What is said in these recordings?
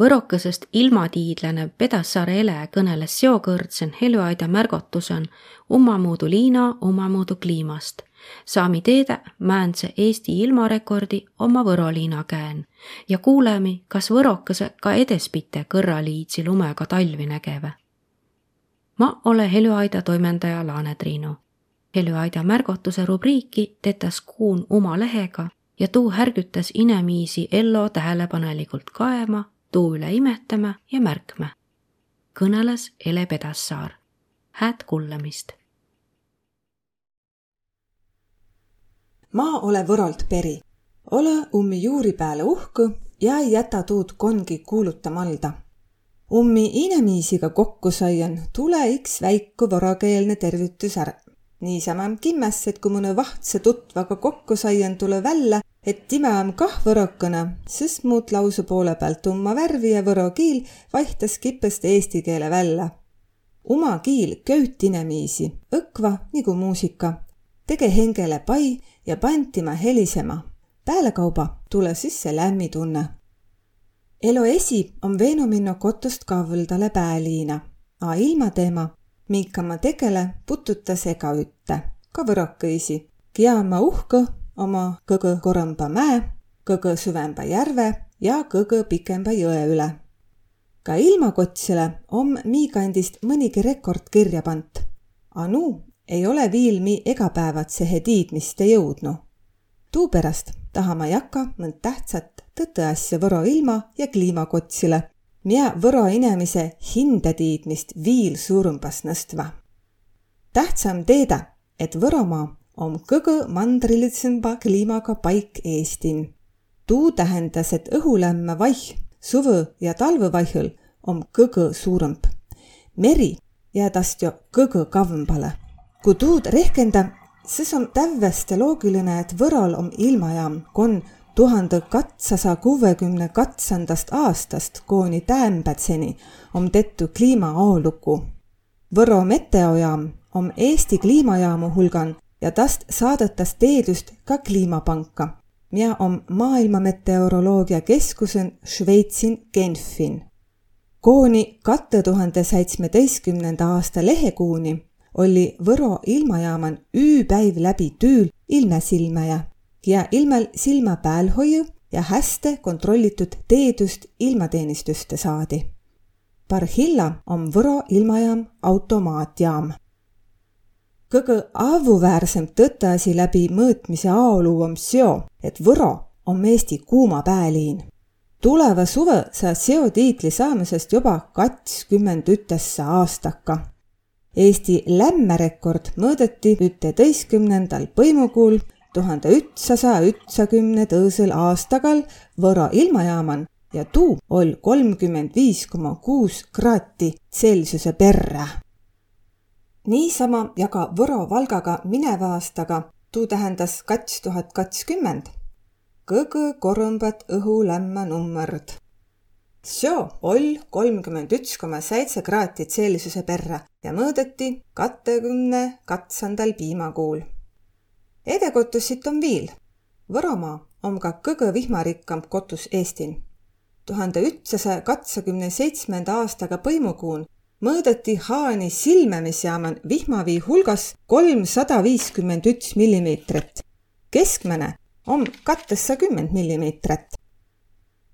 võrokõsest ilmatiidlane Pedassaare ele kõneles seokõrdsen helüaida märgotusen ummamuudu liina ummamuudu kliimast. saami teede määndse Eesti ilmarekordi oma võroliina käen ja kuulemi, kas võrokõse ka edespite kõrraliidsi lumega talvi nägeve. ma ole helüaida toimendaja Laane Triinu. helüaida märgotuse rubriiki tetas kuun oma lehega ja tuu härgitas inemiisi ello tähelepanelikult kaema tuu üle imetame ja märkme. kõneles Ele Pedassaar. hääd kuulamist. ma ole võrolt peri. ole ummi juuri peale uhku ja ei jäta tuud kongi kuulutamalda. ummi inemiisiga kokku saian, tule iks väiku võrokeelne tervitus ära. niisama kimmes, et kui mõne vahtse tutvaga kokku saian, tule välja et time on kah võrokõne, sest muud lause poole pealt tumma värvi ja võro kiil vaihtas kipest eesti keele välja. uma kiil köüt inemiisi, õkva nagu muusika, tege hingele pai ja pantima helisema. pealekauba tule sisse lämmi tunne. elo esi on veenu minno kotust kavldale pääliina, a ilma teema, minka ma tegele, pututas ega ütte, ka võrokõisi, kia ma uhku oma kõgõ korõmba mäe, kõgõ süvemba järve ja kõgõ pikemba jõe üle. ka ilmakotsile om miikandist mõnigi rekord kirja pant. A nu ei ole viil mi egapäevatsehe tiidmiste jõudnu. tuupärast taha ma jaka mõnd tähtsat tõtõasja Võro ilma ja kliimakotsile, miä Võro inemise hindetiidmist viil suurumbas nõstva. tähtsam teeda, et Võromaa om kõgõ mandrilitsemba kliimaga paik Eestin. tuu tähendas, et õhulämme vaih suvõ ja talve vaihõl om kõgõ suurõmb. meri jäädast jo kõgõ kavvambale. kui tuud rehkenda, siis on tävveste loogiline, et Võrol om ilmajaam, kon tuhande katsasaja kuuekümne katsandast aastast kooni täämbätseni om tehtud kliimaaolugu. Võro meteojaam om Eesti kliimajaamu hulgan ja tast saadetas teedust ka kliimapanka, ja on Maailma Meteoroloogia Keskusen Šveitsin Genfin. kooni katte tuhande seitsmeteistkümnenda aasta lehekuuni oli Võro ilmajaaman ööpäiv läbi tüül ilmesilmäja ja ilmel silma peal hoiu ja hästi kontrollitud teedust ilmateenistuste saadi. Parhilla on Võro ilmajaam automaatjaam kõige avuväärsem tõtteasi läbi mõõtmise aolu on seo, et Võro on Eesti kuuma pääliin. tuleva suve saa seo tiitli saamisest juba kakskümmend ütessa aastaka. Eesti lämmerekord mõõdeti üteteistkümnendal põimukuul tuhande ütsasaja ütsakümne tõõsel aastagal Võro ilmajaaman ja tuu oll kolmkümmend viis koma kuus kraati Celsiuse perre niisama ja ka Võro Valgaga mineva aastaga, tuu tähendas kats tuhat kakskümmend, kõgõ korõmbad õhulämmä nummõrd. Seo oll kolmkümmend üts koma seitse kraati Celsiuse perre ja mõõdeti katekümne katsandal piimakuul. edekotussit on viil. Võromaa on ka kõgõ vihmarikkam kotus Eestin. tuhande ütsasaja katsakümne seitsmenda aastaga põimukuun mõõdeti Haani silmemisjaaman vihmavii hulgas kolmsada viiskümmend üks millimeetrit. keskmine on kahtesakümmend millimeetrit.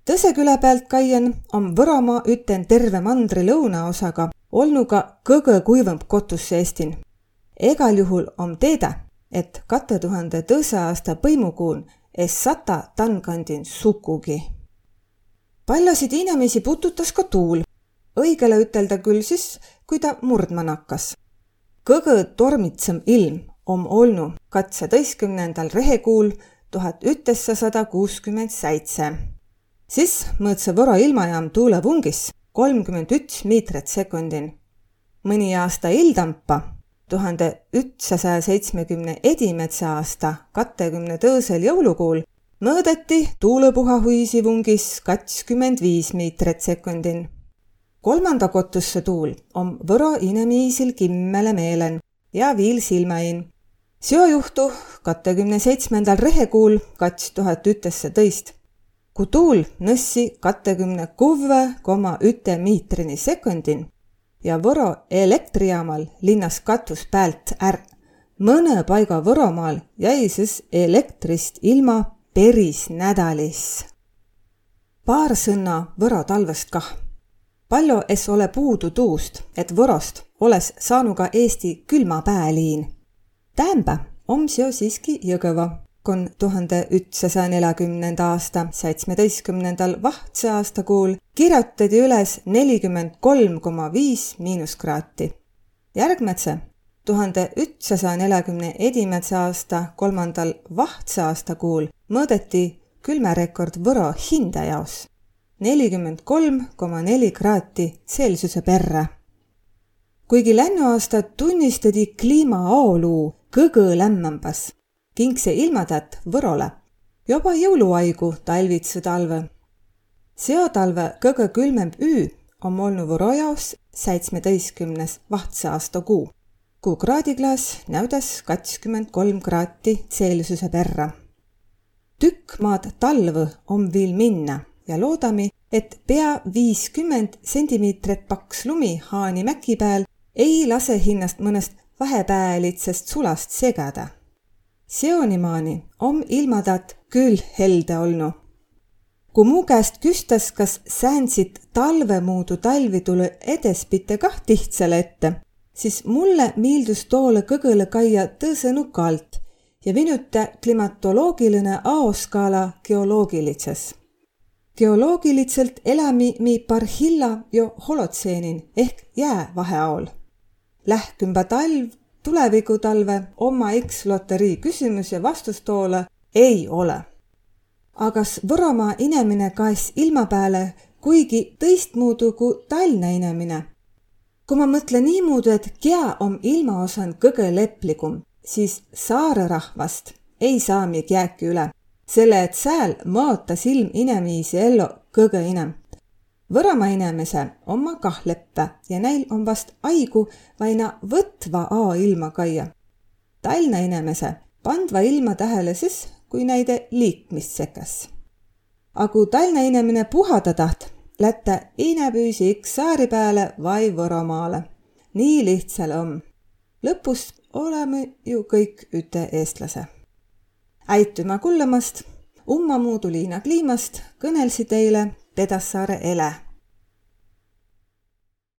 Tõseküle pealt kaien on Võromaa üten terve mandri lõunaosaga olnuga kõige kuivamp kotus Eestin. egal juhul on teada, et kahe tuhande tõse aasta põimukuun es sata tankandin sukugi. paljusid inimesi pututas ka tuul õigele ütelda küll siis, kui ta murdma nakkas. kõgõ tormitsem ilm om olnu katseteistkümnendal rehekuul tuhat ütessasada kuuskümmend seitse. siis mõõtse Võro ilmajaam tuulevungis kolmkümmend üks meetrit sekundin. mõni aasta hildampa, tuhande ütsasaja seitsmekümne edimetsa aasta katekümne tõõsel jõulukuul mõõdeti tuulepuhahuisi vungis kakskümmend viis meetrit sekundin kolmanda kotusse tuul om võro inemiisil kimmele meelen ja viil silmäin. seo juhtu katekümne seitsmendal rehekuul kats tuhat ütesse tõist. kui tuul nõssi katekümne kuue koma üte miitrini sekundin ja Võro elektrijaamal linnas katus päält ärq. mõne paiga Võromaal jäi siis elektrist ilma peris nädalis. paar sõna Võro talvest kah. Palju es ole puudu tuust, et Võrost olles saanud ka Eesti külmapääliin. Täämbä om seo siiski Jõgõva kon tuhande ütsasaja neljakümnenda aasta seitsmeteistkümnendal vahtseaastakuul kirjutati üles nelikümmend kolm koma viis miinuskraati. järgmetse tuhande ütsasaja neljakümne edimädse aasta kolmandal vahtseaastakuul mõõdeti külmerekord Võro hindajaos nelikümmend kolm koma neli kraati Celsiuse perre. kuigi lännuaasta tunnistati kliima aoluu kõgõ lämmämbas kingse ilmatät Võrole. Joba jõuluaigu talvitse talve. seo talve kõgõ külmemb üü om olnu Võro jaos seitsmeteistkümnes vahtseaasta kuu. kuu kraadiklaas näüdas kakskümmend kolm kraati Celsiuse perra. tükk maad talvõ om viil minna ja loodami, et pea viiskümmend sentimeetrit paks lumi Haani mäki pääl ei lase hinnast mõnest vahepäälitsest sulast segada seonimaani om ilmatat küll helde olnu. kui mu käest küstas, kas säänsit talvemuudu talvi tule edespite kah tihtsale ette, siis mulle miildus toole kõgõle kaia tõõsenukalt ja vinuta klimatoloogiline aoskaala geoloogilises. Geoloogiliselt elami mi parhilla jo holotseenin ehk jäävaheaol. Lähkümba talv tulevikutalve oma X-loterii küsimus ja vastus toole ei ole. agas Võromaa inemine kaes ilma pääle kuigi tõistmuudu kui Tallinna inemine. kui ma mõtlen niimoodi, et kea om ilmaosan kõige leplikum, siis saare rahvast ei saa mi kiäki üle, selle et sääl mõotas ilm inemiisi ellu kõige inem Võromaa inemise omma kah leppe ja näil on vast aigu vaina võtva A ilma kaia. Tallinna inemise pandva ilma tähele siis, kui näide liikmist sekas. A kui Tallinna inimene puhada taht, lätte inepüüsi iks saari peale vai Võromaale. nii lihtsal om. lõpus oleme ju kõik üte eestlase. Aitüma kuulamast, ummamuudu Liina Kliimast kõnelsi teile Pedassaare ele